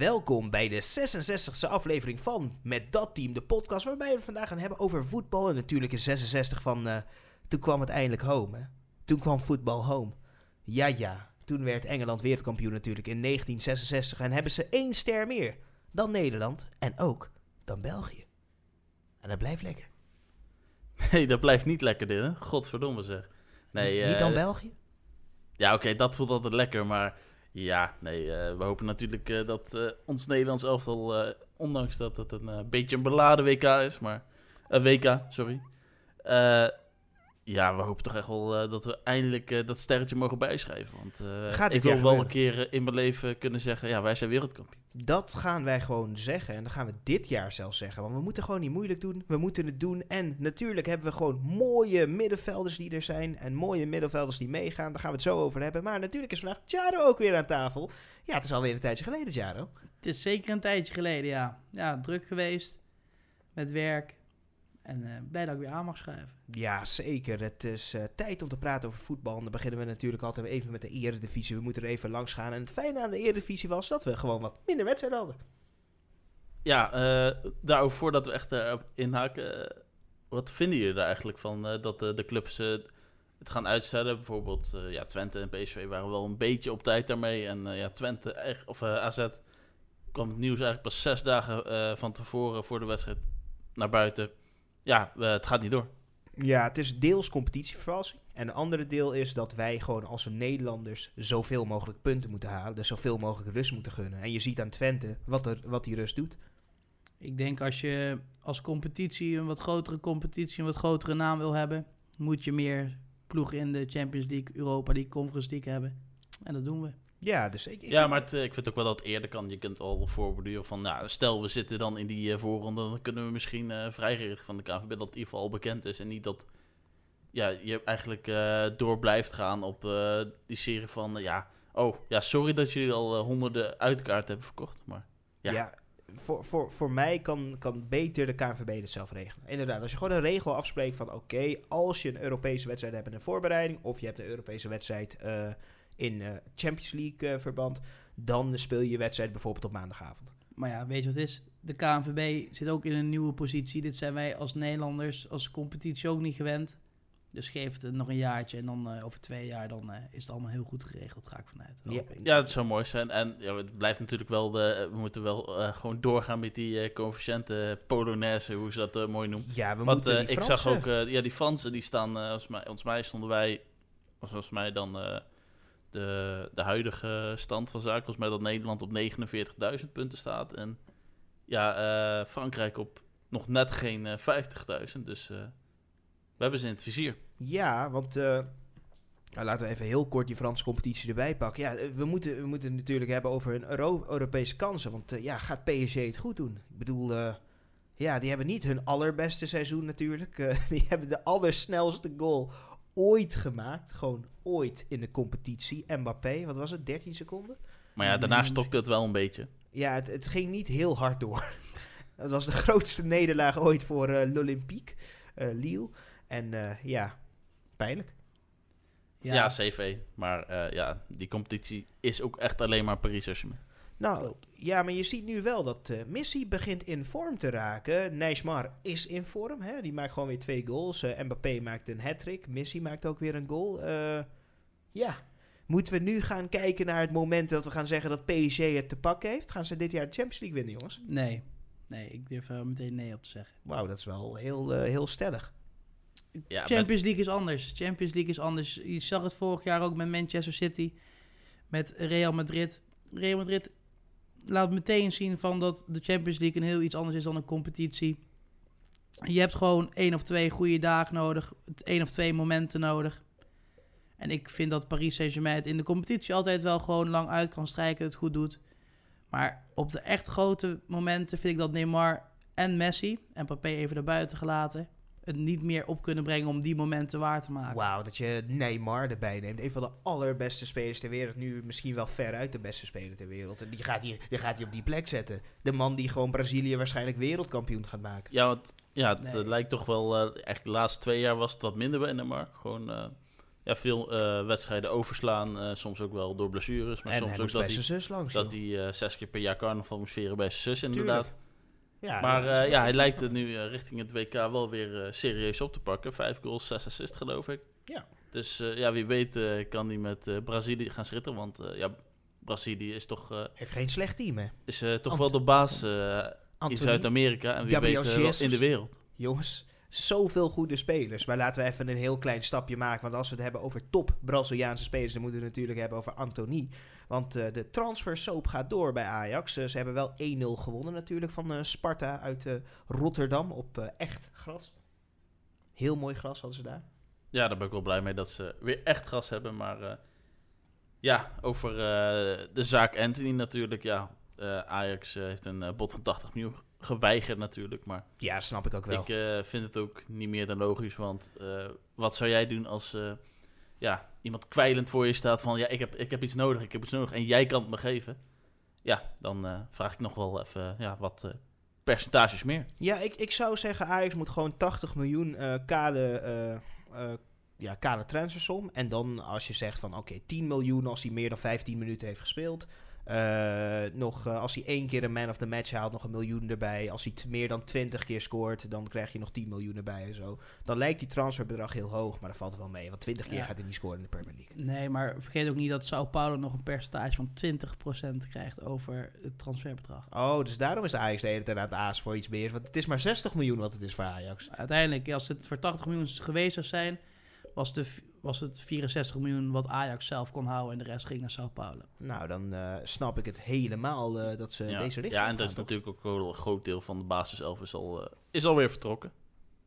welkom bij de 66e aflevering van Met Dat Team, de podcast waarbij we vandaag gaan hebben over voetbal. En natuurlijk is 66 van, eh, toen kwam het eindelijk home. Hè? Toen kwam voetbal home. Ja, ja, toen werd Engeland wereldkampioen natuurlijk in 1966 en hebben ze één ster meer dan Nederland en ook dan België. En dat blijft lekker. Nee, dat blijft niet lekker dit, hè? Godverdomme zeg. Nee, Niet eh, dan België? Ja, oké, dat voelt altijd lekker, maar ja, nee, eh, we hopen natuurlijk eh, dat eh, ons Nederlands elftal, ondanks dat het een beetje een beladen WK is, maar... WK, sorry. Ja, we hopen toch echt wel eh, dat we eindelijk eh, dat sterretje mogen bijschrijven. Want eh, Gaat ik wil wel een keer in mijn leven kunnen zeggen, ja, wij zijn wereldkampioen. Dat gaan wij gewoon zeggen. En dat gaan we dit jaar zelfs zeggen. Want we moeten gewoon niet moeilijk doen. We moeten het doen. En natuurlijk hebben we gewoon mooie middenvelders die er zijn. En mooie middenvelders die meegaan. Daar gaan we het zo over hebben. Maar natuurlijk is vandaag Jaro ook weer aan tafel. Ja, het is alweer een tijdje geleden, Jaro. Het is zeker een tijdje geleden, ja. Ja, druk geweest met werk. En eh, blij dat ik weer aan mag schrijven. Ja, zeker. Het is eh, tijd om te praten over voetbal. En dan beginnen we natuurlijk altijd even met de Eredivisie. We moeten er even langs gaan. En het fijne aan de Eredivisie was dat we gewoon wat minder wedstrijden hadden. Ja, eh, daarover voordat we echt erop inhaken. eh, wat vinden jullie er eigenlijk van eh, dat de, de clubs het gaan uitstellen? Bijvoorbeeld eh, ja, Twente en PSV waren wel een beetje op tijd daarmee. En eh, ja, Twente, echt- of eh, AZ, kwam het nieuws eigenlijk pas zes dagen eh, van tevoren voor de wedstrijd naar buiten. Ja, eh, het gaat niet door. Ja, het is deels competitievervalsing. En een andere deel is dat wij gewoon als Nederlanders zoveel mogelijk punten moeten halen. Dus zoveel mogelijk rust moeten gunnen. En je ziet aan Twente wat, er, wat die rust doet. Ik denk als je als competitie een wat grotere competitie, een wat grotere naam wil hebben, moet je meer ploegen in de Champions League, Europa League, Conference League hebben. En dat doen we. Ja, dus ik, ik Ja, maar het, eh, ik vind ook wel dat het eerder kan. Je kunt al voorbeduren van, nou, stel we zitten dan in die eh, voorronde, dan kunnen we misschien eh vrijgericht van de KVB dat het in ieder geval al bekend is. En niet dat ja, je eigenlijk door blijft gaan op die serie van, ja, oh, ja, sorry dat jullie al honderden uitkaarten hebben verkocht. Maar Ja, Ja. voor, voor, voor mij kan, kan beter de KNVB dit zelf regelen. Inderdaad, als je gewoon een regel afspreekt van... oké, als je een Europese wedstrijd hebt in een voorbereiding... of je hebt een Europese wedstrijd in eh, Champions League eh, verband... dan speel je je wedstrijd bijvoorbeeld op maandagavond. Maar ja, weet je wat het is? De KNVB zit ook in een nieuwe positie. Dit zijn wij als Nederlanders, als competitie ook niet gewend. Dus geef het nog een jaartje en dan eh, over twee jaar dan, eh, is het allemaal heel goed geregeld, ga ik vanuit. Ja. Ja, het zou mooi zijn. En ja, het blijft natuurlijk wel, de, we moeten wel eh, gewoon doorgaan met die eh coëfficiënte Polonaise, hoe ze dat mooi noemen. Ja, we Want moeten die ik zag ook, eh, ja, die Fransen die staan, eh volgens, mij, volgens mij stonden wij, of volgens mij dan eh, de, de huidige stand van zaken, volgens mij dat Nederland op 49.000 punten staat. En ja, eh, Frankrijk op nog net geen eh 50.000. Dus eh, we hebben ze in het vizier. Ja, want eh, nou, laten we even heel kort die Franse competitie erbij pakken. Ja, eh, we moeten, we moeten het natuurlijk hebben over Euro- Europese kansen. Want eh, ja, gaat PSG het goed doen? Ik bedoel, eh, ja, die hebben niet hun allerbeste seizoen natuurlijk. Eh, die hebben de allersnelste goal ooit gemaakt. Gewoon ooit in de competitie. Mbappé, wat was het? 13 seconden? Maar ja, daarna stokte het wel een beetje. Ja, het, het ging niet heel hard door. Dat was de grootste nederlaag ooit voor eh l'Olympique, eh, Lille. En eh, ja, pijnlijk. Ja, CV. Maar eh, ja, die competitie is ook echt alleen maar Paris Saint-Germain. Nou, ja, maar je ziet nu wel dat eh Messi begint in vorm te raken. Neymar is in vorm, hè? die maakt gewoon weer twee goals. Eh, Mbappé maakt een hat-trick, Messi maakt ook weer een goal. Eh, ja, moeten we nu gaan kijken naar het moment dat we gaan zeggen dat PSG het te pakken heeft? Gaan ze dit jaar de Champions League winnen, jongens? Nee, nee, ik durf er meteen nee op te zeggen. Wauw, dat is wel heel, heel stellig. Ja, Champions League is anders. Champions League is anders. Je zag het vorig jaar ook met Manchester City, met Real Madrid. Real Madrid laat meteen zien van dat de Champions League een heel iets anders is dan een competitie. Je hebt gewoon één of twee goede dagen nodig, één of twee momenten nodig. En ik vind dat Paris Saint-Germain het in de competitie altijd wel gewoon lang uit kan strijken, het goed doet. Maar op de echt grote momenten vind ik dat Neymar en Messi, en Mbappé even erbuiten gelaten, het niet meer op kunnen brengen om die momenten waar te maken. Wauw, dat je Neymar erbij neemt. Een van de allerbeste spelers ter wereld. Nu misschien wel veruit de beste speler ter wereld. En die gaat hij die, gaat hij op die plek zetten. De man die gewoon Brazilië waarschijnlijk wereldkampioen gaat maken. Ja, want ja, het Nee. eh, lijkt toch wel... eh echt de laatste twee jaar was het wat minder bij Neymar. Gewoon... eh, ja, veel eh, wedstrijden overslaan. eh, soms ook wel door blessures. Maar en soms hij ook dat bij hij, zijn zus langs. dat joh. hij zes keer per jaar carnaval moest vieren bij zijn zus inderdaad. Ja, maar is eh, ja, hij lijkt het nu eh, richting het WK wel weer eh, serieus op te pakken. Vijf goals, zes assists geloof ik. Ja. Dus ja, wie weet kan hij met Brazilië gaan schitteren. Want ja, Brazilië is toch, Heeft geen slecht team, hè? is, toch Ant- wel de baas in Zuid-Amerika. En wie Gabriel weet in de wereld. Jongens, zoveel goede spelers. Maar laten we even een heel klein stapje maken. Want als we het hebben over top Braziliaanse spelers, dan moeten we het natuurlijk hebben over Anthony. Want eh, de transfersoap gaat door bij Ajax. Eh, ze hebben wel 1-0 gewonnen natuurlijk van eh, Sparta uit Rotterdam op echt gras. Heel mooi gras hadden ze daar. Ja, daar ben ik wel blij mee dat ze weer echt gas hebben. Maar ja, over de zaak Anthony natuurlijk. Ja, Ajax heeft een bod van 80 miljoen geweigerd natuurlijk. Maar Ja, snap ik ook wel. ik eh, vind het ook niet meer dan logisch. Want eh, wat zou jij doen als eh, ja, iemand kwijlend voor je staat van... Ja, ik heb, ik heb iets nodig, ik heb iets nodig en jij kan het me geven. Ja, dan vraag ik nog wel even ja, wat percentages meer. Ja, ik, ik zou zeggen Ajax moet gewoon 80 miljoen kale, ja, kale transfersom. En dan als je zegt van oké, 10 miljoen als hij meer dan 15 minuten heeft gespeeld. Eh, nog, eh, als hij één keer een man of the match haalt, nog een miljoen erbij. Als hij meer dan 20 keer scoort, dan krijg je nog 10 miljoen erbij en zo. Dan lijkt die transferbedrag heel hoog, maar dat valt wel mee. Want 20 keer Ja. gaat hij niet scoren in de Premier League. Nee, maar vergeet ook niet dat Sao Paulo nog een percentage van 20% krijgt over het transferbedrag. Oh, dus daarom is Ajax de hele tijd aan het aas voor iets meer. Want het is maar 60 miljoen wat het is voor Ajax. Uiteindelijk, als het voor 80 miljoen geweest zou zijn, was, de, was het 64 miljoen wat Ajax zelf kon houden en de rest ging naar Sao Paulo. Nou, dan eh, snap ik het helemaal eh, dat ze ja. deze richting ja, en dat is toch? natuurlijk ook een groot deel van de basiself is, al, eh, is alweer vertrokken.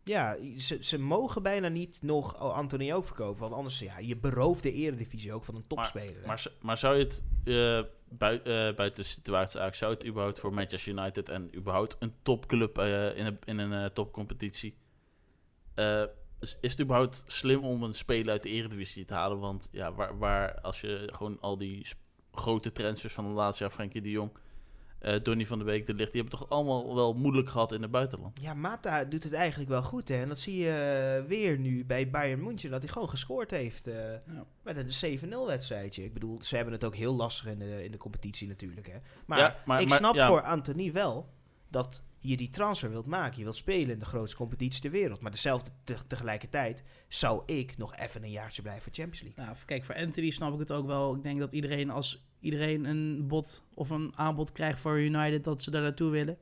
Ja, ze, ze mogen bijna niet nog Anthony ook verkopen. Want anders, ja, je berooft de eredivisie ook van een topspeler. hè. Maar, z- maar zou je het uh, buiten de situatie eigenlijk, zou het überhaupt voor Manchester United en überhaupt een topclub eh, in een, in een eh, topcompetitie, eh, is, is het überhaupt slim om een speler uit de eredivisie te halen? Want ja, waar, waar als je gewoon al die grote transfers van de laatste jaar, Frenkie de Jong, eh Donny van de Beek, De Ligt, die hebben toch allemaal wel moeilijk gehad in het buitenland? Ja, Mata doet het eigenlijk wel goed. Hè? En dat zie je eh, weer nu bij Bayern München. Dat hij gewoon gescoord heeft eh, met een 7-0 wedstrijdje. Ik bedoel, ze hebben het ook heel lastig in de, in de competitie natuurlijk. Hè? Maar, Ja, maar- ik maar- snap ja. voor Anthony wel dat je die transfer wilt maken. Je wilt spelen in de grootste competitie ter wereld. Maar dezelfde te- tegelijkertijd zou ik nog even een jaartje blijven voor Champions League. Nou, kijk, voor Anthony snap ik het ook wel. Ik denk dat iedereen, als iedereen een bod of een aanbod krijgt voor United, dat ze daar naartoe willen.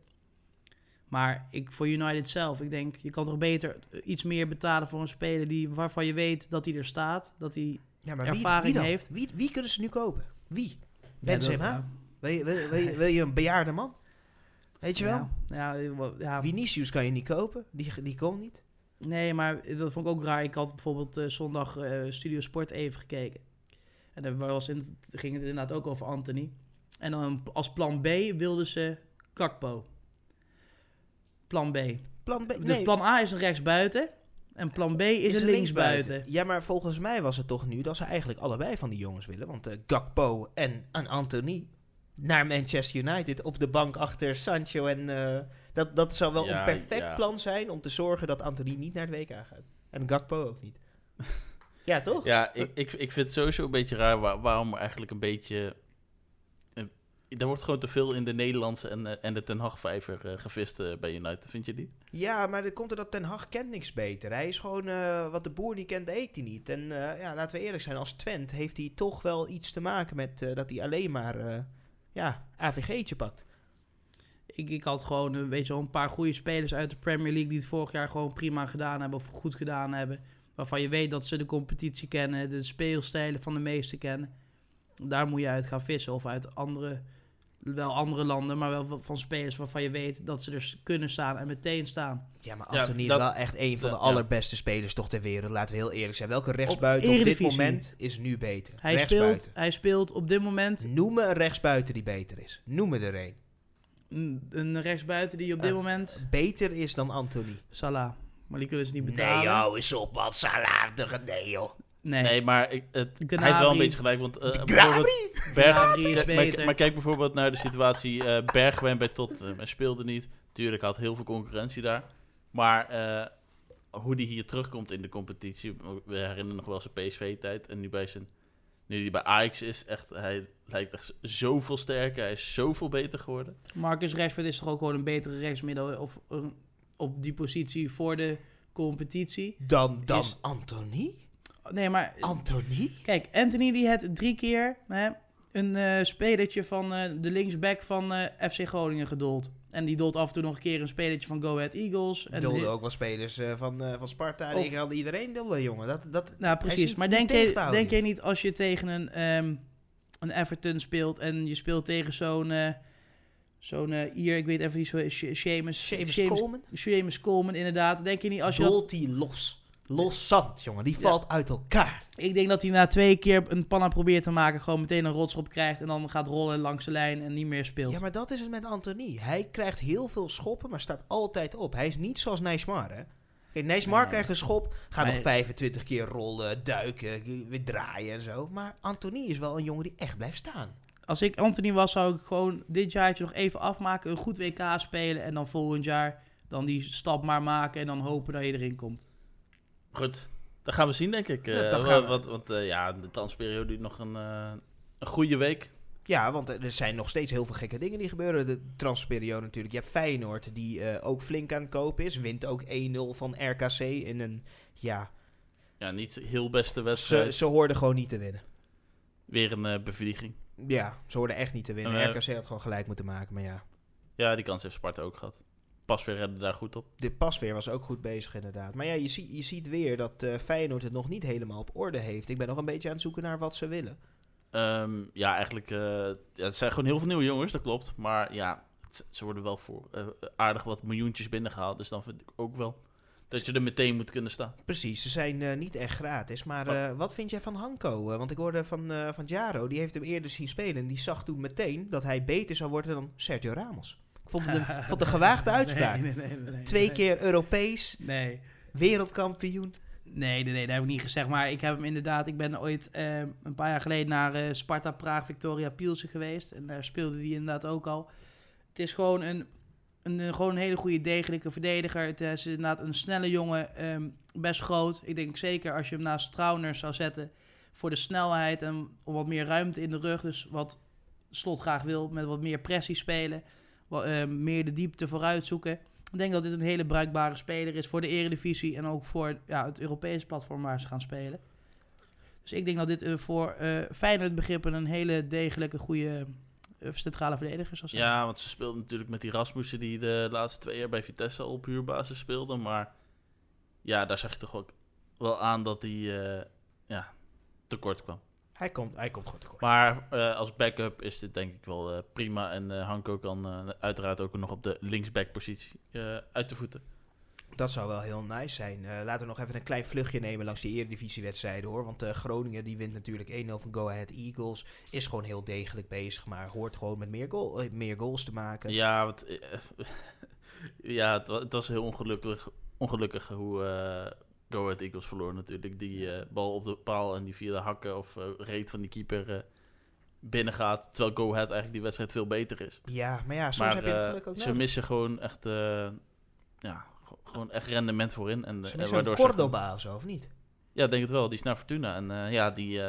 Maar ik, voor United zelf, ik denk, je kan toch beter iets meer betalen voor een speler die, waarvan je weet dat hij er staat. Dat hij Ja, maar Ervaring wie, heeft. Wie, wie kunnen ze nu kopen? Wie? Benzema? dat- Wil je, wil, wil, je, wil je een bejaarde man? Weet je wel? Ja, ja, wel- ja, Vinicius kan je niet kopen. Die, die komt niet. Nee, maar dat vond ik ook raar. Ik had bijvoorbeeld eh, zondag eh, Studio Sport even gekeken. En daar was in, ging het inderdaad ook over Anthony. En dan als plan B wilden ze Kakpo. Plan B. Plan B. Dus nee, plan A is een rechtsbuiten. En plan B is, een linksbuiten. Ja, maar volgens mij was het toch nu dat ze eigenlijk allebei van die jongens willen. Want eh, Gakpo en, en Anthony naar Manchester United op de bank achter Sancho. En eh, dat, dat zou wel Ja, een perfect ja. plan zijn om te zorgen dat Anthony niet naar het WK gaat. En Gakpo ook niet. ja, toch? Ja, ik, ik, ik vind het sowieso een beetje raar waar- waarom eigenlijk een beetje... eh, er wordt gewoon te veel in de Nederlandse en, eh, en de Ten Hag-vijver gevist bij United, vind je niet? Ja, maar er komt er dat Ten Hag kent niks beter. Hij is gewoon wat de boer niet kent, eet hij niet. En ja, laten we eerlijk zijn, als Twent heeft hij toch wel iets te maken met dat hij alleen maar ja, AVG'tje pakt. Ik, ik had gewoon eh, weet je, een paar goede spelers uit de Premier League die het vorig jaar gewoon prima gedaan hebben of goed gedaan hebben. Waarvan je weet dat ze de competitie kennen, de speelstijlen van de meesten kennen. Daar moet je uit gaan vissen. Of uit andere, wel andere landen, maar wel van spelers waarvan je weet dat ze er s- kunnen staan en meteen staan. Ja, maar Ja, Anthony dat- is wel echt een van de allerbeste spelers toch ter wereld. Laten we heel eerlijk zijn. Welke rechtsbuiten op, dit moment is nu beter? Hij speelt, hij speelt op dit moment Noem me een rechtsbuiten die beter is. Noem me er een. een, rechtsbuiten die op dit moment... Beter is dan Anthony. Salah. Maar die kunnen ze niet betalen. Nee joh, is op wat saladige nee joh. Nee. Nee, maar ik, het, hij heeft wel een beetje gelijk, want Berg, Gnabry is maar, beter. maar kijk bijvoorbeeld naar de situatie eh Bergwijn bij Tottenham. Hij speelde niet. Tuurlijk had heel veel concurrentie daar. Maar eh, hoe die hier terugkomt in de competitie. We herinneren nog wel zijn PSV-tijd. En nu bij zijn... Nu hij bij Ajax is, echt, hij lijkt echt zoveel sterker. Hij is zoveel beter geworden. Marcus Rashford is toch ook gewoon een betere rechtsmiddel of een- op die positie voor de competitie. Dan, dan Is- Anthony? Nee, maar Anthony? kijk, Anthony die had drie keer hè, een eh spelertje van eh, de linksback van eh, FC Groningen gedold. En die dolt af en toe nog een keer een spelertje van Go Ahead Eagles. En Doelde die- ook wel spelers eh, van, eh, van Sparta. Of- Ik had iedereen doelde, jongen. Dat, dat, Nou, precies. Maar denk je, denk je niet als je tegen een, ehm, een Everton speelt en je speelt tegen zo'n eh zo'n hier, ik weet even niet zo, Seamus, Coleman? Seamus Coleman inderdaad. Denk je niet als je Dolt hij los. Los zand, jongen. Die valt uit elkaar. ik denk dat hij na twee keer een panna probeert te maken, gewoon meteen een rotschop krijgt en dan gaat rollen langs de lijn en niet meer speelt. Ja, maar dat is het met Anthony. Hij krijgt heel veel schoppen, maar staat altijd op. Hij is niet zoals Neymar, hè. Kijk, Neymar Nee. krijgt een schop, gaat Maar- nog 25 keer rollen, duiken, weer draaien en zo. Maar Anthony is wel een jongen die echt blijft staan. Als ik Anthony was, zou ik gewoon dit jaartje nog even afmaken, een goed WK spelen en dan volgend jaar dan die stap maar maken en dan hopen dat je erin komt. Goed, dat gaan we zien, denk ik. Ja, Eh, dat wa- gaan we. Want, want eh, ja, de transperiode duurt nog een, eh, een goede week. Ja, want er zijn nog steeds heel veel gekke dingen die gebeuren. De transferperiode natuurlijk. Je hebt Feyenoord, die ook flink aan het kopen is. Wint ook 1-0 van RKC in een... Ja, Ja, niet heel beste ze, wedstrijd. ze hoorden gewoon niet te winnen. Weer een eh, bevlieging. Ja, ze hoorden echt niet te winnen. En, RKC had gewoon gelijk moeten maken, maar ja. Ja, die kans heeft Sparta ook gehad. Pas weer redden daar goed op. De pasveer was ook goed bezig inderdaad. Maar ja, je, zie, je ziet weer dat eh, Feyenoord het nog niet helemaal op orde heeft. Ik ben nog een beetje aan het zoeken naar wat ze willen. Ehm, ja, eigenlijk, eh, ja, het zijn gewoon heel veel nieuwe jongens, dat klopt. Maar ja, het- ze worden wel voor eh, aardig wat miljoentjes binnengehaald. Dus dan vind ik ook wel dat je er meteen moet kunnen staan. Precies, ze zijn niet echt gratis. Maar eh, wat vind jij van Hanko? Want ik hoorde van, van Jaro, die heeft hem eerder zien spelen. En die zag toen meteen dat hij beter zou worden dan Sergio Ramos. Vond het een, vond het een gewaagde uitspraak. Nee, nee, nee, Twee keer Europees, Nee. wereldkampioen. Nee, nee, nee, dat heb ik niet gezegd. Maar ik heb hem inderdaad... Ik ben ooit eh, een paar jaar geleden naar eh, Sparta Praag Victoria Pielsen geweest. En daar speelde hij inderdaad ook al. Het is gewoon een, een, eh, gewoon een hele goede, degelijke verdediger. Het is inderdaad een snelle jongen. ehm, best groot. Ik denk zeker als je hem naast Trauner zou zetten... voor de snelheid en om wat meer ruimte in de rug. Dus wat Slot graag wil, met wat meer pressie spelen. Eh, meer de diepte vooruit zoeken. Ik denk dat dit een hele bruikbare speler is voor de Eredivisie en ook voor ja, het Europese platform waar ze gaan spelen. Dus ik denk dat dit eh, voor eh Feyenoord begrippen een hele degelijke, goede centrale verdediger zal zijn. Ja, want ze speelden natuurlijk met die Rasmussen die de laatste twee jaar bij Vitesse op huurbasis speelde. Maar ja, daar zag je toch ook wel aan dat hij ja, tekort kwam. Hij komt, hij komt goed tekort. Maar eh, als backup is dit denk ik wel eh, prima. En eh Hanko kan eh, uiteraard ook nog op de linksback-positie eh, uit de voeten. Dat zou wel heel nice zijn. Eh, laten we nog even een klein vluchtje nemen langs die eredivisiewedstrijden hoor. Want eh, Groningen die wint natuurlijk 1-0 van Go Ahead Eagles. Is gewoon heel degelijk bezig, maar hoort gewoon met meer, goal, meer goals te maken. Ja, wat, ja het, wa- het was heel ongelukkig, ongelukkig hoe eh Go Ahead Eagles verloor natuurlijk. Die eh, bal op de paal en die via de hakken of eh, reet van die keeper eh binnengaat. Terwijl Go Ahead eigenlijk die wedstrijd veel beter is. Ja, maar ja, soms maar heb je het geluk ook ze nodig. missen gewoon echt, ja, gewoon echt rendement voorin. En, Ze missen waardoor ze Cordoba of zo, of niet? Ja, denk het wel. Die is naar Fortuna. En ja, die,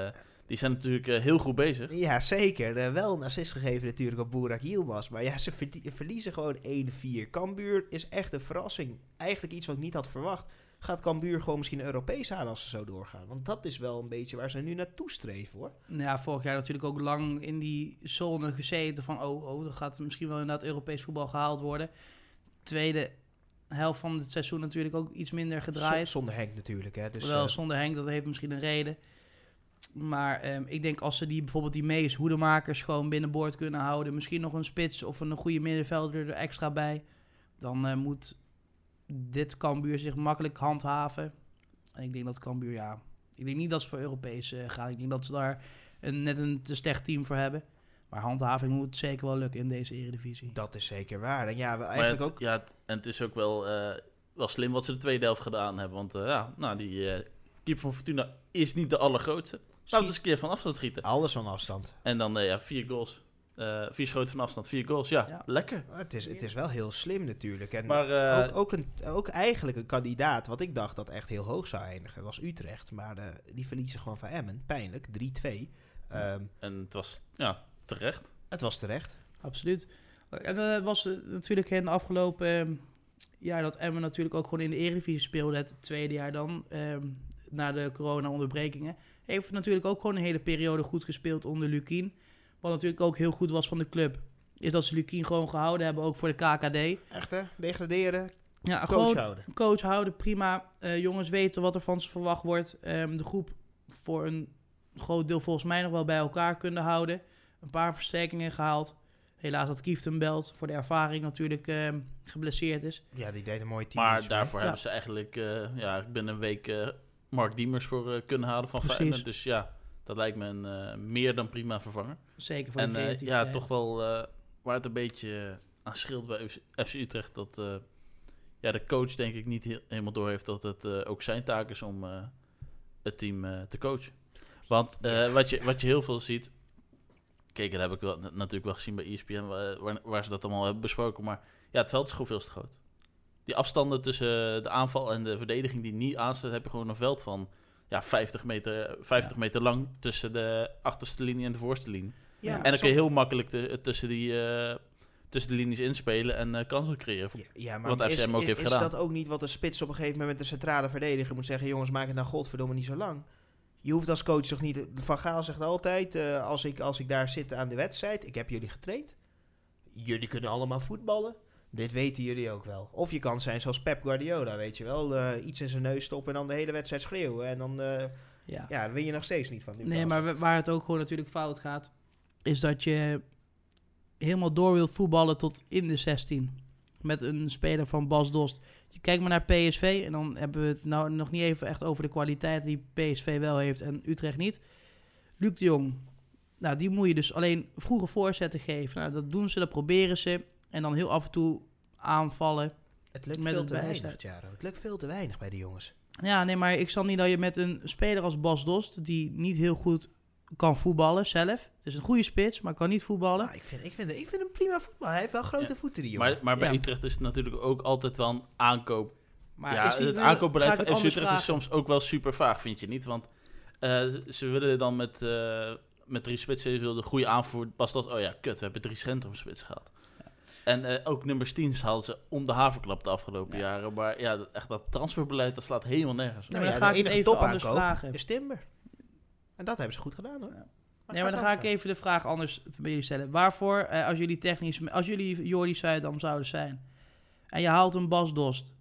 die zijn natuurlijk heel goed bezig. Ja, zeker. Eh, wel een assist gegeven natuurlijk op Burak Yilmaz. Maar ja, ze verliezen gewoon 1-4. Cambuur is echt een verrassing. Eigenlijk iets wat ik niet had verwacht. Gaat Cambuur gewoon misschien Europees aan als ze zo doorgaan? Want dat is wel een beetje waar ze nu naartoe streven hoor. Ja, vorig jaar natuurlijk ook lang in die zone gezeten van... oh, oh, er gaat misschien wel inderdaad Europees voetbal gehaald worden. Tweede helft van het seizoen natuurlijk ook iets minder gedraaid. Zonder Henk natuurlijk. Hè. Dus, Wel eh, zonder Henk, dat heeft misschien een reden. Maar ehm, ik denk als ze die bijvoorbeeld die Mees hoedemakers gewoon binnenboord kunnen houden, misschien nog een spits of een goede middenvelder er extra bij, dan eh, moet dit Cambuur zich makkelijk handhaven. En ik denk dat Cambuur, ja, ik denk niet dat ze voor Europees eh, gaan. Ik denk dat ze daar een, net een te slecht team voor hebben. Maar handhaving moet zeker wel lukken in deze eredivisie. dat is zeker waar. En ja, eigenlijk het, ook... ja, het- en het is ook wel, eh, wel slim wat ze de tweede helft gedaan hebben. Want eh, ja, nou, die keeper van Fortuna is niet de allergrootste. Laten we eens een keer van afstand schieten. Alles van afstand. En dan ja, vier goals. Eh, vier schoten van afstand, vier goals. Ja, Ja. lekker. Het is, het is wel heel slim natuurlijk. En Maar eh, ook, ook, een, ook eigenlijk een kandidaat, wat ik dacht dat echt heel hoog zou eindigen, was Utrecht. Maar eh, die verliezen gewoon van Emmen. Pijnlijk, 3-2. Ehm, en het was ja, terecht. het was terecht. Absoluut. En het was natuurlijk in de afgelopen eh, jaar dat Emmen natuurlijk ook gewoon in de Eredivisie speelde. Het tweede jaar dan, ehm, na de corona-onderbrekingen. Heeft natuurlijk ook gewoon een hele periode goed gespeeld onder Lukien. Wat natuurlijk ook heel goed was van de club. Is dat ze Lukien gewoon gehouden hebben, ook voor de KKD. Echt hè? Degraderen, Ja, coach gewoon houden. coach houden, prima. Eh, jongens weten wat er van ze verwacht wordt. Ehm, de groep voor een groot deel volgens mij nog wel bij elkaar kunnen houden. Een paar versterkingen gehaald. Helaas dat Kieftenbelt voor de ervaring natuurlijk ehm, geblesseerd is. Ja, die deed een mooi team. Maar daarvoor Ja. hebben ze eigenlijk eh, ja, ik ben een week eh, Mark Diemers voor kunnen halen van Precies. Feyenoord. Dus ja, dat lijkt me een meer dan prima vervanger. Zeker voor En de eh, creativiteit. ja, toch wel eh, waar het een beetje aan scheelt bij FC Utrecht... dat eh, ja, de coach denk ik niet heel- helemaal door heeft dat het ook zijn taak is om het team te coachen. Want Ja. wat, je, wat je heel veel ziet... Kijk, dat heb ik wel, na- natuurlijk wel gezien bij ESPN, waar, waar, ze dat allemaal hebben besproken. Maar ja, het veld is gewoon veel te groot. Die afstanden tussen de aanval en de verdediging die niet aansluit, heb je gewoon een veld van ja, 50, meter, 50 Ja. meter lang tussen de achterste linie en de voorste linie. Ja, en dan kun je heel makkelijk te- tussen, die, eh, tussen de linies inspelen en eh, kansen creëren. Ja, ja, maar Wat is, FCM ook is, heeft is gedaan. dat ook niet wat een spits op een gegeven moment met de centrale verdediger moet zeggen... jongens, maak het nou godverdomme niet zo lang. Je hoeft als coach toch niet... Van Gaal zegt altijd, eh, als, ik, als ik daar zit aan de wedstrijd... ik heb jullie getraind. Jullie kunnen allemaal voetballen. Dit weten jullie ook wel. Of je kan zijn zoals Pep Guardiola, weet je wel. eh, iets in zijn neus stoppen en dan de hele wedstrijd schreeuwen. En dan, eh, ja. ja, win je nog steeds niet van Nee, Newcastle. maar wa- waar het ook gewoon natuurlijk fout gaat, is dat je helemaal door wilt voetballen tot in de 16. Met een speler van Bas Dost. Je kijkt maar naar PSV en dan hebben we het nou nog niet even echt over de kwaliteit die PSV wel heeft en Utrecht niet. Luc de Jong, nou die moet je dus alleen vroege voorzetten geven. Nou, dat doen ze, dat proberen ze. En dan heel af en toe aanvallen. Het lukt met veel te weinig. Jaro. Het lukt veel te weinig bij die jongens. Ja, nee, maar ik zal niet dat je met een speler als Bas Dost, die niet heel goed kan voetballen zelf. Het is een goede spits, maar kan niet voetballen. Nou, ik, vind, ik, vind, ik vind hem prima voetbal. Hij heeft wel grote Ja. voeten, die jongen. Maar, maar bij Ja. Utrecht is het natuurlijk ook altijd wel een aankoop. Maar ja, het aankoopbeleid van Utrecht is soms ook wel super vaag, vind je niet? Want eh, ze willen dan met, eh, met drie spitsen, ze wilden goede aanvoer. Pas dat, oh ja, kut, we hebben drie centrumspitsen gehad. En eh, ook nummers 10 hadden ze om de haverklap de afgelopen Ja. jaren. Maar ja, dat, echt dat transferbeleid, dat slaat helemaal nergens. op. Nou ja, dan ga de ik het even anders vragen. is Timber. En dat hebben ze goed gedaan, hoor. Ja. Maar Nee, maar dan ga ik even de vraag anders bij jullie stellen. Waarvoor, eh, als jullie technisch, als jullie Jordi Zuidam zouden zijn en je haalt een Bas Dost,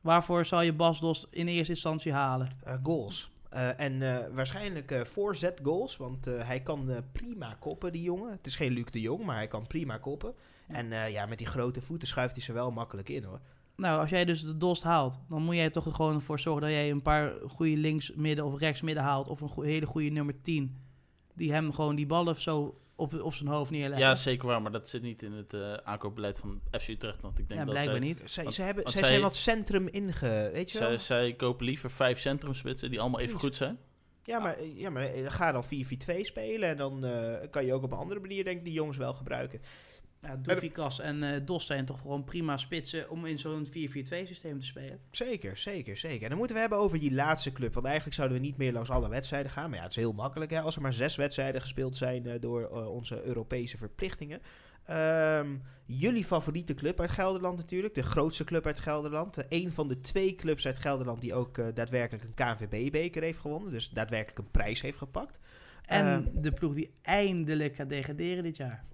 waarvoor zal je Bas Dost in eerste instantie halen? Eh, goals. Eh, en eh, waarschijnlijk eh voorzet goals, want eh, hij kan eh, prima koppen, die jongen. Het is geen Luc de Jong, maar hij kan prima koppen. Ja. En eh, ja, met die grote voeten schuift hij ze wel makkelijk in, hoor. Nou, als jij dus de Dost haalt, dan moet jij toch er gewoon voor zorgen dat jij een paar goede links, midden of rechts midden haalt. Of een hele goede nummer 10. Die hem gewoon die ballen zo op, op zijn hoofd neerleggen. Ja, zeker waar, maar dat zit niet in het eh, aankoopbeleid van FC Utrecht. Want ik denk Ja, dat blijkbaar zij, niet. Zij, Want- ze hebben, want zij zij- zijn wat centrum inge... Weet je wel? zij, kopen liever vijf centrumspitsen die allemaal even Precies. goed zijn. Ja, maar, ja, maar eh, ga dan 4-4-2 spelen en dan eh, kan je ook op een andere manier, denk ik, die jongens wel gebruiken. Ja, Doefikas en eh Dos zijn toch gewoon prima spitsen om in zo'n 4-4-2 systeem te spelen. Zeker, zeker, zeker. En dan moeten we hebben over die laatste club. Want eigenlijk zouden we niet meer langs alle wedstrijden gaan. Maar ja, het is heel makkelijk hè, als er maar zes wedstrijden gespeeld zijn eh, door eh, onze Europese verplichtingen. Ehm, jullie favoriete club uit Gelderland natuurlijk. De grootste club uit Gelderland. Een van de twee clubs uit Gelderland die ook daadwerkelijk een KNVB-beker heeft gewonnen. Dus daadwerkelijk een prijs heeft gepakt. En Ehm. de ploeg die eindelijk gaat degraderen dit jaar.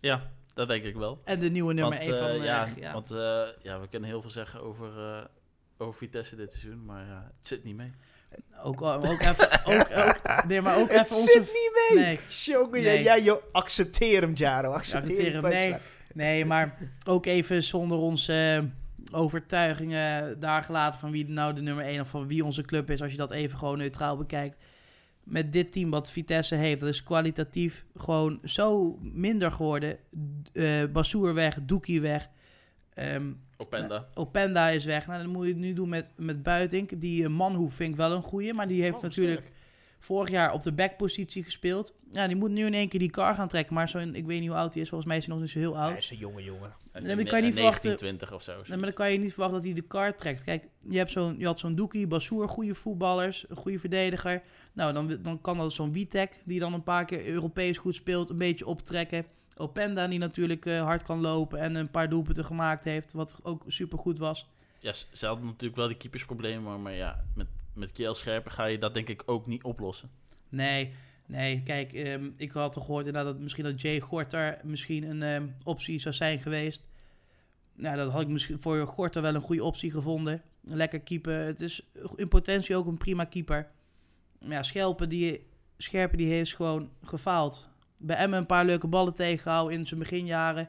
Ja, dat denk ik wel. En de nieuwe nummer want, 1 van... eh, eh, ja, ja. want eh, ja, we kunnen heel veel zeggen over, eh, over Vitesse dit seizoen, maar het zit niet mee. ook, ook even... Ook, ook, nee, maar ook Het even onze... zit niet mee! Nee, Jongen, Nee. jij, jij accepteer hem, Jaro. Accepteer, accepteer hem. Nee, nee, maar ook even zonder onze overtuigingen daar gelaten van wie nou de nummer 1 of van wie onze club is. Als je dat even gewoon neutraal bekijkt. Met dit team wat Vitesse heeft, dat is kwalitatief gewoon zo minder geworden. Eh Bassoer weg, Doekie weg. Ehm, Openda. Openda is weg. Nou, dan moet je het nu doen met, met Buitink. Die uh, Manhoef vind ik wel een goeie. Maar die heeft Oh, natuurlijk sterk. vorig jaar op de backpositie gespeeld. Ja, die moet nu in één keer die car gaan trekken. Maar zo ik weet niet hoe oud hij is. Volgens mij is hij nog niet zo heel oud. Hij is een jonge jongen. Nee, maar kan je niet 19, verwachten- 20 of zo. Nee, maar dan kan je niet verwachten dat hij de car trekt. Kijk, je, hebt zo'n, je had zo'n Doekie, Bassoer, goede voetballers, een goede verdediger. Nou, dan, dan kan dat zo'n Witek, die dan een paar keer Europees goed speelt, een beetje optrekken. Openda, die natuurlijk eh, hard kan lopen en een paar doelpunten gemaakt heeft, wat ook supergoed was. Ja, ze hadden natuurlijk wel die keepersproblemen, maar, maar ja, met, met Kiel Scherper ga je dat denk ik ook niet oplossen. Nee, nee, kijk, ehm, ik had toch gehoord inderdaad dat misschien dat Jay Gorter misschien een ehm, optie zou zijn geweest. Nou, dat had ik misschien voor Gorter wel een goede optie gevonden. Lekker keeper. Het is in potentie ook een prima keeper. Maar ja, Schelpen die, Scherpen die heeft gewoon gefaald. Bij Emmen een paar leuke ballen tegengehouden in zijn beginjaren.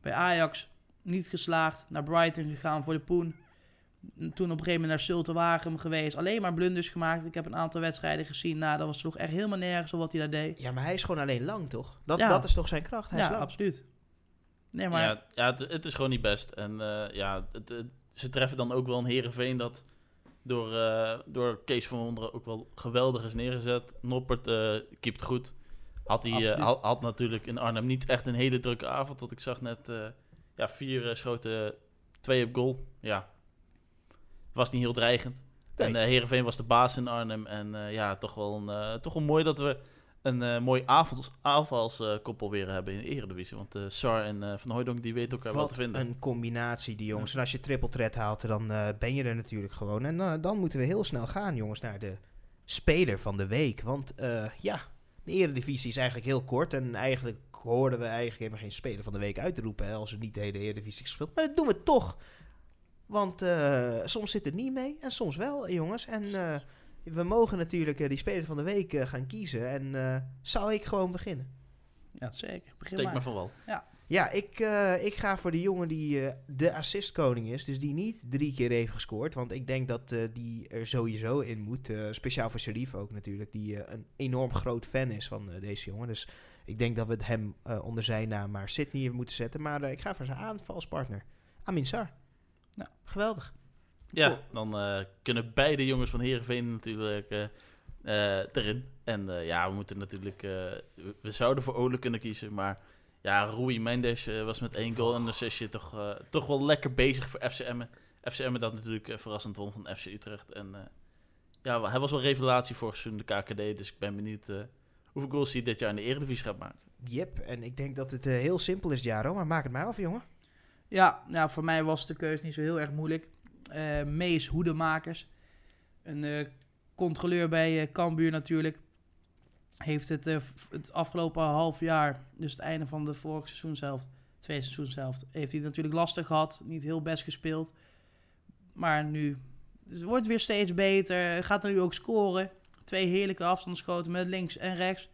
Bij Ajax niet geslaagd. Naar Brighton gegaan voor de Poen. Toen op een gegeven moment naar Zulte Waregem geweest. Alleen maar blunders gemaakt. Ik heb een aantal wedstrijden gezien. Nou, dat was toch echt helemaal nergens op wat hij daar deed. Ja, maar hij is gewoon alleen lang, toch? Dat, Ja. dat is toch zijn kracht? Hij ja, is lang. absoluut. Nee, maar Ja, ja het, het is gewoon niet best. En eh, ja, het, het- ze treffen dan ook wel een Herenveen dat door, eh, door Kees van Wonderen ook wel geweldig is neergezet. Noppert eh keept goed. Had, hij, eh, had, had natuurlijk in Arnhem niet echt een hele drukke avond. Want ik zag net eh, ja, vier schoten, twee op goal. Ja, was niet heel dreigend. Nee. En uh, Heerenveen was de baas in Arnhem. En eh, ja, toch wel, een, eh, toch wel mooi dat we een eh, mooi avonds, aanvalskoppel weer hebben in de Eredivisie. Want eh Sar en Van Hooijdonk die weten elkaar wel Wat te vinden. een combinatie, die jongens. En als je triple threat haalt, dan ben je er natuurlijk gewoon. En dan moeten we heel snel gaan, jongens, naar de speler van de week. Want ja, de eredivisie is eigenlijk heel kort. En eigenlijk hoorden we eigenlijk helemaal geen speler van de week uit te roepen... Hè, als we niet de hele eredivisie gespeeld. Maar dat doen we toch. Want eh, soms zit het niet mee en soms wel, jongens. En eh, we mogen natuurlijk eh, die speler van de week gaan kiezen. En eh, zal ik gewoon beginnen? ja, zeker. Begin Steek maar. maar van wel. Ja, ik, eh, ik ga voor de jongen die eh, de assistkoning is. Dus die niet drie keer heeft gescoord. Want ik denk dat eh, die er sowieso in moet. eh, speciaal voor Sharif ook natuurlijk. Die een enorm groot fan is van eh, deze jongen. Dus ik denk dat we het hem eh, onder zijn naam maar Sydney moeten zetten. Maar eh, ik ga voor zijn aanvalspartner. Amin Sar. Nou. Geweldig. Ja, dan eh, kunnen beide jongens van Heerenveen natuurlijk eh, eh, erin. En ja, we moeten natuurlijk... we, zouden voor Ole kunnen kiezen, maar... Ja, Rui Mendes was met één goal en een assistje toch, toch wel lekker bezig voor FCM. FCM dat natuurlijk verrassend won van FC Utrecht. En ja, hij was wel revelatie voor seizoen de KKD. Dus ik ben benieuwd hoeveel goals hij dit jaar in de Eredivisie gaat maken. Yep, en ik denk dat het heel simpel is, Jaro. Maar maak het maar af, jongen. Ja, nou, voor mij was de keuze niet zo heel erg moeilijk. Eh Mees Hoedemakers, een eh, controleur bij eh Cambuur natuurlijk, heeft het, het afgelopen half jaar, dus het einde van de vorige seizoenshelft, twee seizoenshelft, heeft hij natuurlijk lastig gehad, niet heel best gespeeld. Maar nu het wordt weer steeds beter, gaat nu ook scoren. Twee heerlijke afstandsschoten met links en rechts.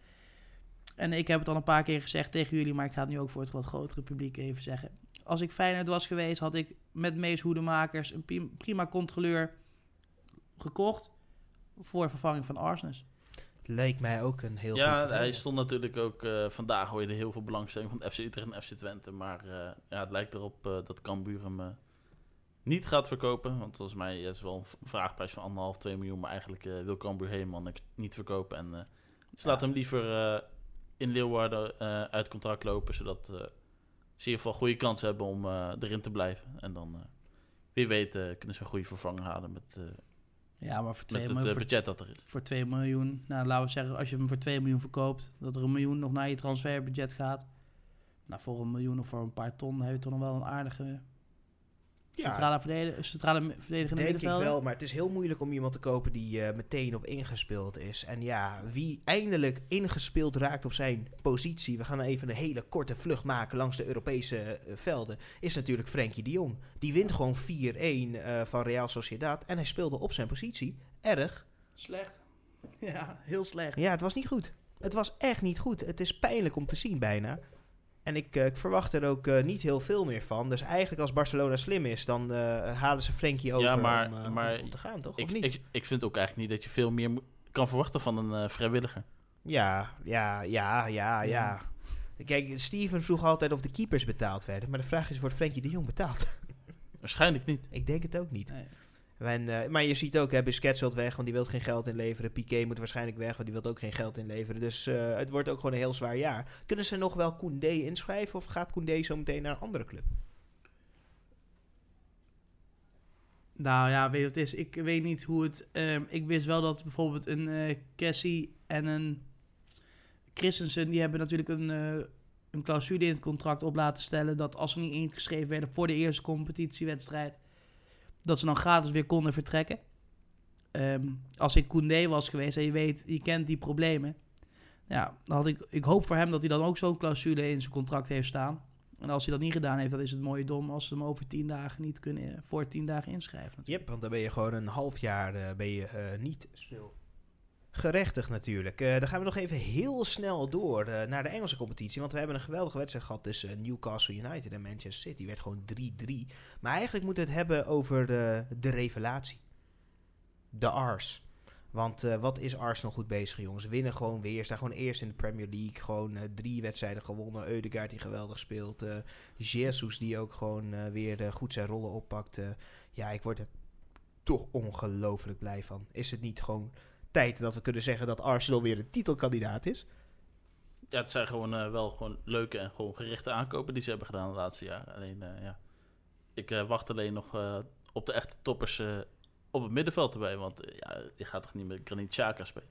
En ik heb het al een paar keer gezegd tegen jullie, maar ik ga het nu ook voor het wat grotere publiek even zeggen als ik Feyenoord was geweest, had ik met Mees Hoedemakers een prim- prima controleur gekocht voor vervanging van Arsnes. Leek mij ook een heel ja, goed hij stond natuurlijk ook... eh, vandaag hoorde heel veel belangstelling van FC Utrecht en FC Twente. Maar eh, ja, het lijkt erop eh, dat Cambuur hem niet gaat verkopen. Want volgens mij is wel een vraagprijs van anderhalf, 2 miljoen. Maar eigenlijk eh, wil Cambuur helemaal niet verkopen. En eh ze Ja. laten hem liever eh, in Leeuwarden eh, uit contract lopen. Zodat in ieder geval goede kans hebben om eh, erin te blijven. En dan, eh, wie weet, eh, kunnen ze een goede vervanger halen met, Ja, maar voor 2 met het miljoen, voor, budget dat er is. voor 2 miljoen, nou laten we zeggen, als je hem voor 2 miljoen verkoopt, dat er een miljoen nog naar je transferbudget gaat. Nou, voor een miljoen of voor een paar ton heb je toch nog wel een aardige centrale, verdediger, centrale verdedigende Denk ik wel, maar het is heel moeilijk om iemand te kopen die eh, meteen op ingespeeld is. En ja, wie eindelijk ingespeeld raakt op zijn positie, we gaan even een hele korte vlucht maken langs de Europese eh, velden, is natuurlijk Frenkie de Jong. Die wint gewoon 4-1 eh, van Real Sociedad en hij speelde op zijn positie. Erg. Slecht. Ja, heel slecht. Ja, het was niet goed. Het was echt niet goed. Het is pijnlijk om te zien bijna. En ik, eh, ik verwacht er ook eh, niet heel veel meer van. Dus eigenlijk als Barcelona slim is, dan eh, halen ze Frenkie over Ja, maar- om, maar om te gaan, toch? Ik, of niet? ik, ik vind ook eigenlijk niet dat je veel meer kan verwachten van een vrijwilliger. Ja, ja, ja, ja, ja. Kijk, Steven vroeg altijd of de keepers betaald werden. Maar de vraag is, wordt Frenkie de Jong betaald? Waarschijnlijk niet. ik denk het ook niet. Nee. Eh, maar je ziet ook, hè, Busquets weg, want die wil geen geld inleveren. Piqué moet waarschijnlijk weg, want die wil ook geen geld inleveren. Dus eh, het wordt ook gewoon een heel zwaar jaar. Kunnen ze nog wel Koundé inschrijven of gaat Koundé zo meteen naar een andere club? Nou ja, weet je wat het is? Ik weet niet hoe het... ehm, ik wist wel dat bijvoorbeeld een eh Cassie en een Christensen... die hebben natuurlijk een, eh, een clausule in het contract op laten stellen... dat als ze niet ingeschreven werden voor de eerste competitiewedstrijd... dat ze dan gratis weer konden vertrekken. Ehm, als ik Koundé was geweest en je weet, je kent die problemen... Ja, dan had ik, ik hoop voor hem dat hij dan ook zo'n clausule in zijn contract heeft staan. En als hij dat niet gedaan heeft, dan is het mooie dom als ze hem over tien dagen niet kunnen, voor tien dagen inschrijven. natuurlijk. Yep, want dan ben je gewoon een half jaar eh, ben je, eh, niet speel. Gerechtig natuurlijk. Eh, dan gaan we nog even heel snel door eh, naar de Engelse competitie. Want we hebben een geweldige wedstrijd gehad tussen Newcastle United en Manchester City. Die werd gewoon 3-3. Maar eigenlijk moeten we het hebben over de, de revelatie. De Ars. Want eh, wat is Arsenal goed bezig, jongens? Winnen gewoon weer. Staan gewoon eerst in de Premier League. Gewoon drie wedstrijden gewonnen. Eudegaard die geweldig speelt. Jesus die ook gewoon weer goed zijn rollen oppakt. Ja, ik word er toch ongelooflijk blij van. Is het niet gewoon tijd dat we kunnen zeggen dat Arsenal weer een titelkandidaat is? Ja, het zijn gewoon eh, wel gewoon leuke en gewoon gerichte aankopen die ze hebben gedaan de laatste jaren. Alleen, eh, ja, ik eh, wacht alleen nog op de echte toppers op het middenveld erbij. Want ja, je gaat toch niet met Granit Xhaka spelen?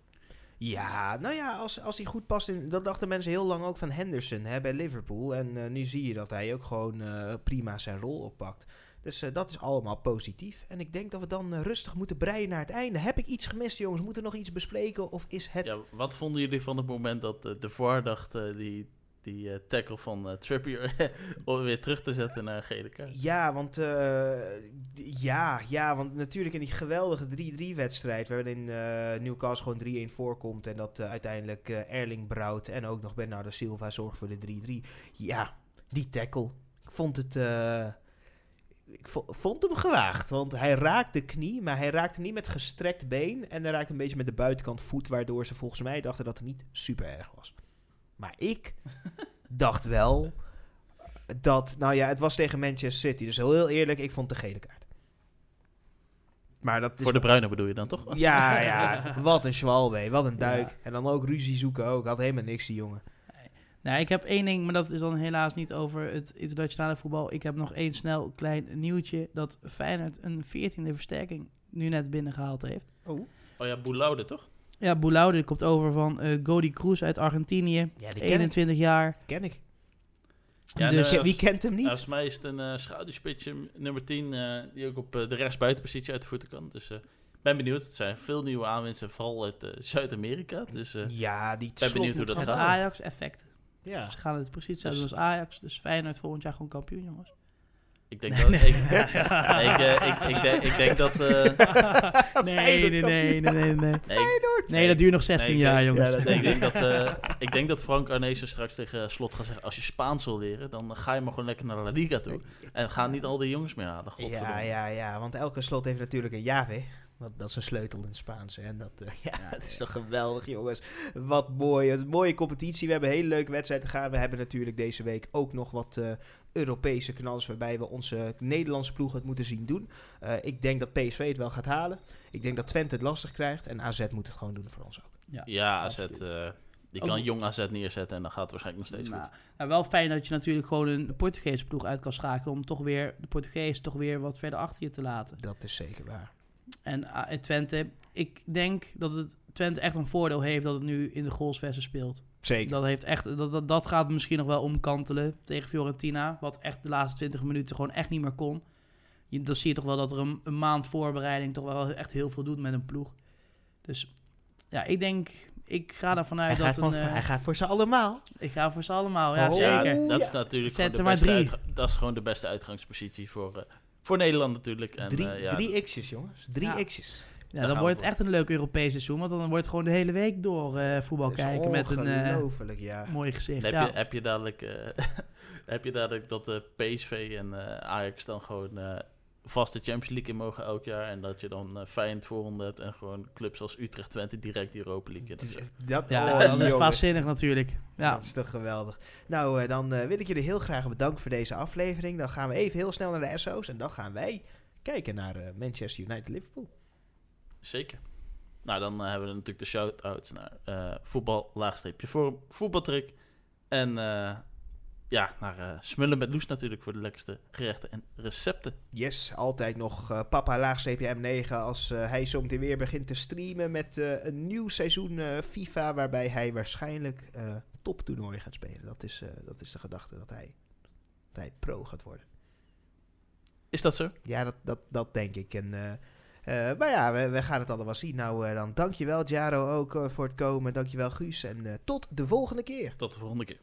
Ja, nou ja, als, als hij goed past in... Dat dachten mensen heel lang ook van Henderson hè, bij Liverpool. En nu zie je dat hij ook gewoon prima zijn rol oppakt. Dus eh, dat is allemaal positief. En ik denk dat we dan eh, rustig moeten breien naar het einde. Heb ik iets gemist, jongens? Moeten we nog iets bespreken? Of is het... Ja, wat vonden jullie van het moment dat eh, de VAR dacht die, die tackle van eh, Trippier om weer terug te zetten naar gele kaart? Ja, want, ja, ja, want natuurlijk in die geweldige 3-3-wedstrijd... waarin eh, Newcastle gewoon 3-1 voorkomt... en dat uiteindelijk Erling Braut en ook nog Bernardo Silva zorgt voor de 3-3. Ja, die tackle. Ik vond het... ik vo- vond hem gewaagd, want hij raakt de knie, maar hij raakt hem niet met gestrekt been. En hij raakt een beetje met de buitenkant voet, waardoor ze volgens mij dachten dat het niet super erg was. Maar ik dacht wel dat, nou ja, het was tegen Manchester City. Dus heel eerlijk, ik vond de gele kaart. Maar dat is Voor de Bruine bedoel je dan toch? ja, ja, wat een Schwalbe, wat een duik. En dan ook ruzie zoeken ook. Had helemaal niks, die jongen. Nou, ik heb één ding, maar dat is dan helaas niet over het internationale voetbal. Ik heb nog één snel klein nieuwtje dat Feyenoord een 14e versterking nu net binnengehaald heeft. Oh. Oh ja, Boulaude toch? Ja, Boulaude komt over van eh Godi Cruz uit Argentinië, Ja, die ken ik. 21 jaar. Ken ik. Ja, Dus- eh, Wie kent hem niet? Volgens mij is het een eh schaduwspitsje nummer 10 eh, die ook op de rechtsbuitenpositie uit de voeten kan. Dus ik ben benieuwd. Het zijn veel nieuwe aanwinsten, vooral uit eh, Zuid-Amerika. Dus eh, ja, die ben benieuwd hoe dat Het gaat. Ajax-effect. Ja. Ze gaan het precies hetzelfde Dus- als Ajax. Dus Feyenoord volgend jaar gewoon kampioen, jongens. ik denk dat... ik, ik, eh, ik, ik, denk, ik denk dat... eh, Nee, nee, nee, nee, nee. Nee, nee, nee dat duurt nog 16 Nee, ik jaar, denk- jongens. ja, dat- ik, denk dat, eh, ik denk dat Frank Arnezen straks tegen Slot gaat zeggen... als je Spaans wil leren, dan ga je maar gewoon lekker naar La Liga toe. En ga niet al die jongens meer halen. Ja, godverdomme. ja, ja, want elke slot heeft natuurlijk een jave. Dat, dat is een sleutel in het Spaans. hè. En dat, eh, ja, dat is toch geweldig, jongens. Wat mooi. Een mooie competitie. We hebben een hele leuke wedstrijd te gaan. We hebben natuurlijk deze week ook nog wat eh, Europese knallers... waarbij we onze Nederlandse ploeg het moeten zien doen. Eh, ik denk dat PSV het wel gaat halen. Ik denk dat Twente het lastig krijgt. En AZ moet het gewoon doen voor ons ook. Ja, AZ, absoluut. eh, die Ook- kan jong AZ neerzetten en dan gaat het waarschijnlijk nog steeds Nou, goed. nou, wel fijn dat je natuurlijk gewoon een Portugese ploeg uit kan schakelen... om toch weer de Portugees toch weer wat verder achter je te laten. Dat is zeker waar. En en Twente, ik denk dat het Twente echt een voordeel heeft dat het nu in de goalsvesten speelt. Zeker. Dat, heeft echt, dat, dat, dat gaat misschien nog wel omkantelen tegen Fiorentina. Wat echt de laatste 20 minuten gewoon echt niet meer kon. Je, dan zie je toch wel dat er een, een maand voorbereiding toch wel echt heel veel doet met een ploeg. Dus ja, ik denk, ik ga ervan hij, uit gaat dat van, een, eh, hij gaat voor ze allemaal. ik ga voor ze allemaal. Ja, Oh. Ja, zeker. dat is natuurlijk Zet gewoon de er maar beste, drie. uitga- dat is gewoon de beste uitgangspositie voor, eh, voor Nederland natuurlijk. En, drie, eh, ja, drie x'jes, jongens. Drie Ja. x'jes. Ja, dan wordt het echt een leuk Europees seizoen. Want dan wordt het gewoon de hele week door eh, voetbal kijken met een eh, Ongelooflijk, ja. mooi gezicht. heb, Ja. je, heb je dadelijk, eh, heb je dadelijk dat de PSV en eh, Ajax dan gewoon vast de Champions League in mogen elk jaar. En dat je dan uh, Feyenoord voorronde hebt en gewoon clubs als Utrecht, Twente direct die Europa League in. Dat, Ja, oh, dat is waanzinnig natuurlijk. Ja. Dat is toch geweldig. Nou, eh, dan eh, wil ik jullie heel graag bedanken voor deze aflevering. Dan gaan we even heel snel naar de SO's en dan gaan wij kijken naar eh, Manchester United-Liverpool. Zeker. Nou, dan hebben we natuurlijk de shout-outs naar eh, voetbal, laagstreepje forum, voetbaltrick. En eh, ja, naar eh, smullen met Loes natuurlijk voor de lekkerste gerechten en recepten. Yes, altijd nog eh, papa laagstreepje M9 als eh, hij zo meteen weer begint te streamen met een nieuw seizoen FIFA waarbij hij waarschijnlijk toptoernooi gaat spelen. Dat is, dat is de gedachte dat hij, dat hij pro gaat worden. Is dat zo? Ja, dat, dat, dat denk ik. En, maar ja, we, we gaan het allemaal zien. Nou, dan dankjewel Jaro ook voor het komen. Dankjewel Guus en tot de volgende keer. Tot de volgende keer.